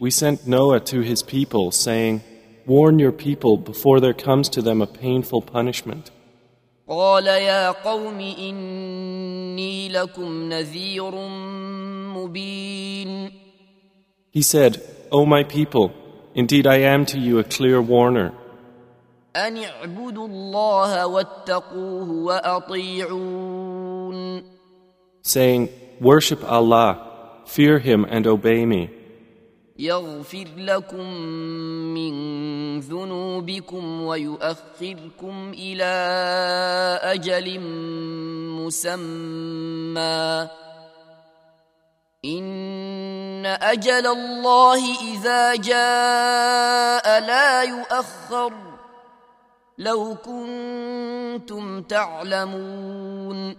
we sent Noah to his people, saying, Warn your people before there comes to them a painful punishment. قال يا قوم إني لكم نذير مبين He said, O my people, indeed I am to you a clear warner. أن اعبدوا الله واتقوه وأطيعون saying, Worship Allah, fear Him and obey me. يغفر لكم من ذنوبكم ويؤخركم إلى أجل مسمى. إن أجل الله إذا جاء لا يؤخر. لو كنتم تعلمون.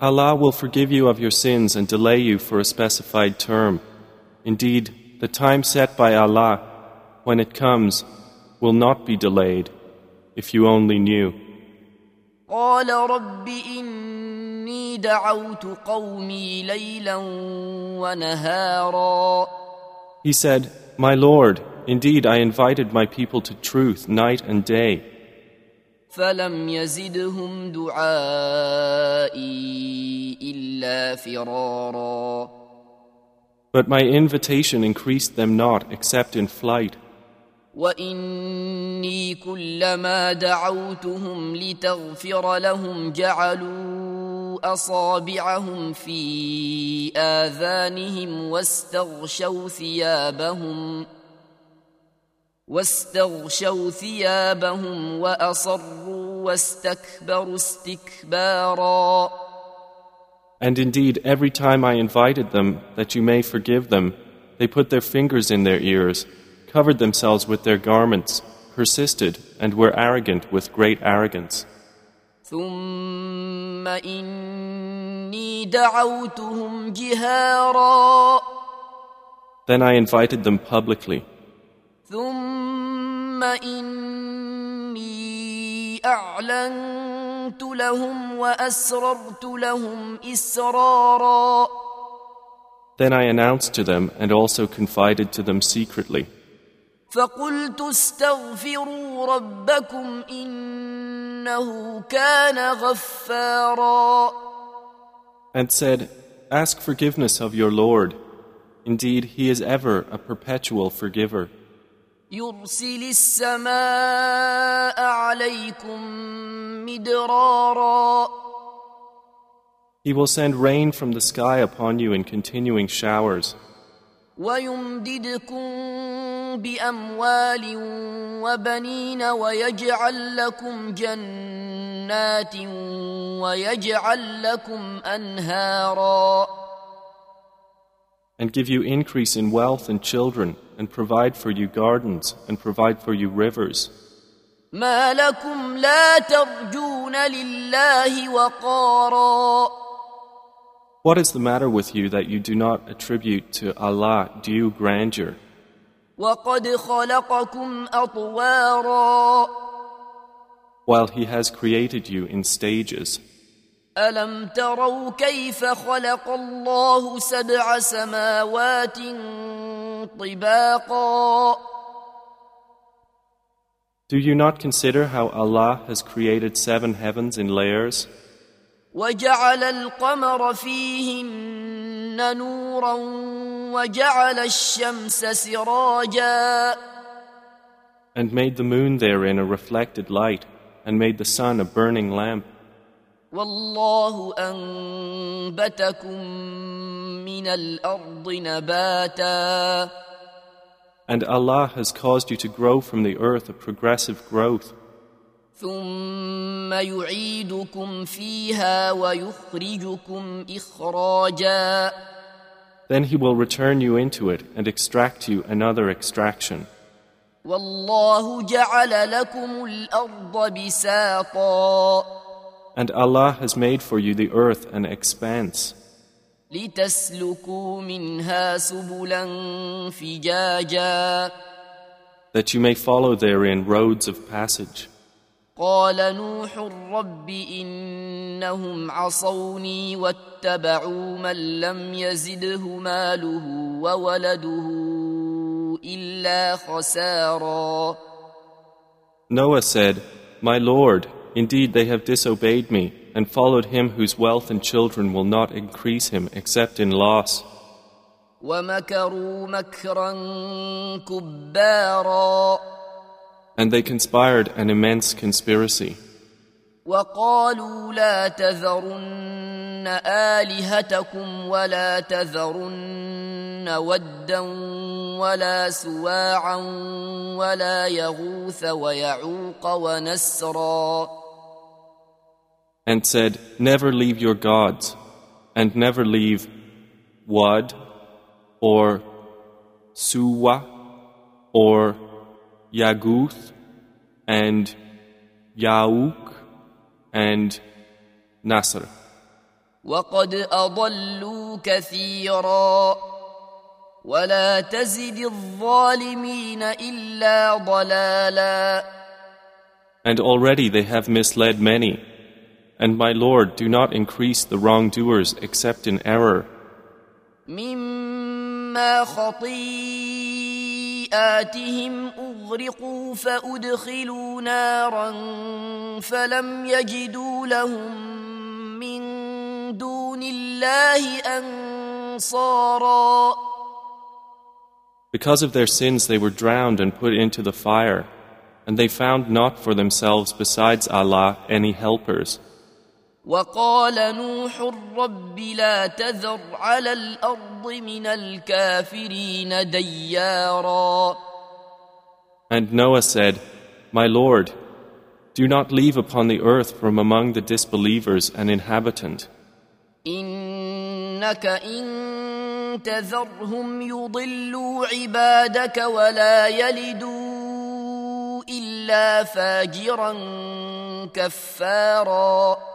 Allah will forgive you of your sins and delay you for a specified term. Indeed, the time set by Allah, when it comes, will not be delayed, if you only knew. قال رب إني دعوت قومي ليلا ونهارا He said, My Lord, indeed I invited my people to truth night and day, فلم يزدهم دعائي إلا فرارا but my invitation increased them not except in flight. وإني كلما دعوتهم لتغفر لهم جعلوا أصابعهم في آذانهم واستغشوا ثيابهم واستغشوا ثيابهم وأصروا واستكبروا استكبارا And indeed, every time I invited them that you may forgive them, they put their fingers in their ears, covered themselves with their garments, persisted, and were arrogant with great arrogance. ثم إني دعوتهم جهارا Then I invited them publicly. ثم إني أعلنت لهم وأسررت لهم إسرارا Then I announced to them and also confided to them secretly. فقلت استغفروا ربكم إنه كان غفارا And said, Ask forgiveness of your Lord. Indeed, He is ever a perpetual forgiver. يرسل السماء عليكم مدرارا He will send rain from the sky upon you in continuing showers. ويمددكم بأموال وبنين ويجعل لكم جنات ويجعل لكم أنهارا and give you increase in wealth and children, and provide for you gardens, and provide for you rivers. ما لكم لا ترجون لله وقارا What is the matter with you that you do not attribute to Allah due grandeur, وقد خلقكم أطوارا while He has created you in stages? ألم تروا كيف خلق الله سبع سماوات طباقا Do you not consider how Allah has created seven heavens in layers, وجعل القمر فيهن نورا وجعل الشمس سراجا and made the moon therein a reflected light, and made the sun a burning lamp? والله أنبتكم من الأرض نباتا and Allah has caused you to grow from the earth a progressive growth. Then he will return you into it and extract you another extraction. And Allah has made for you the earth an expanse. لتسلكوا منها سبلا فجاجا that you may follow therein roads of passage. قال نوح رب إنهم عصوني واتبعوا من لم يزده ماله وولده إلا خسارا Noah said, My Lord, indeed they have disobeyed me and followed him whose wealth and children will not increase him except in loss. ومكروا مكرا كبارا And they conspired an immense conspiracy. وقالوا لا تذرن آلهتكم ولا تذرن ودا ولا سواعا ولا يغوث ويعوق ونسرا and said, Never leave your gods, and never leave Wad, or Suwa, or Yaguth, and Yauk, and Nasr. وقد أضلوا كثيرا ولا تزد الظالمين إلا ضلالا And already they have misled many. And my Lord, do not increase the wrongdoers except in error. مما خطيئاتهم أغرقوا فأدخلوا نارا فلم يجدوا لهم من دون الله أنصارا Because of their sins, they were drowned and put into the fire, and they found not for themselves besides Allah any helpers. وقال نوح رب لا تذر على الأرض من الكافرين ديارا And Noah said, My Lord, do not leave upon the earth from among the disbelievers an inhabitant. إنك إن تذرهم يضلوا عبادك ولا يلدوا إلا فاجرا كفارا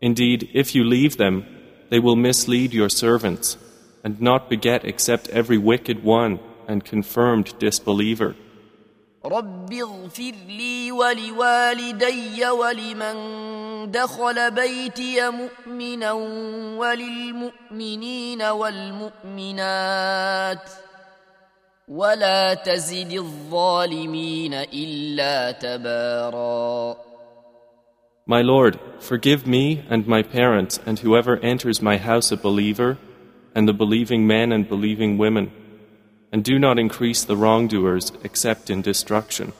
Indeed, if you leave them, they will mislead your servants, and not beget except every wicked one and confirmed disbeliever. رب اغفر لي ولوالدي ولمن دخل بيتي مؤمنا وللمؤمنين والمؤمنات ولا تزد الظالمين إلا تبارا my Lord, forgive me and my parents and whoever enters my house a believer, and the believing men and believing women, and do not increase the wrongdoers except in destruction.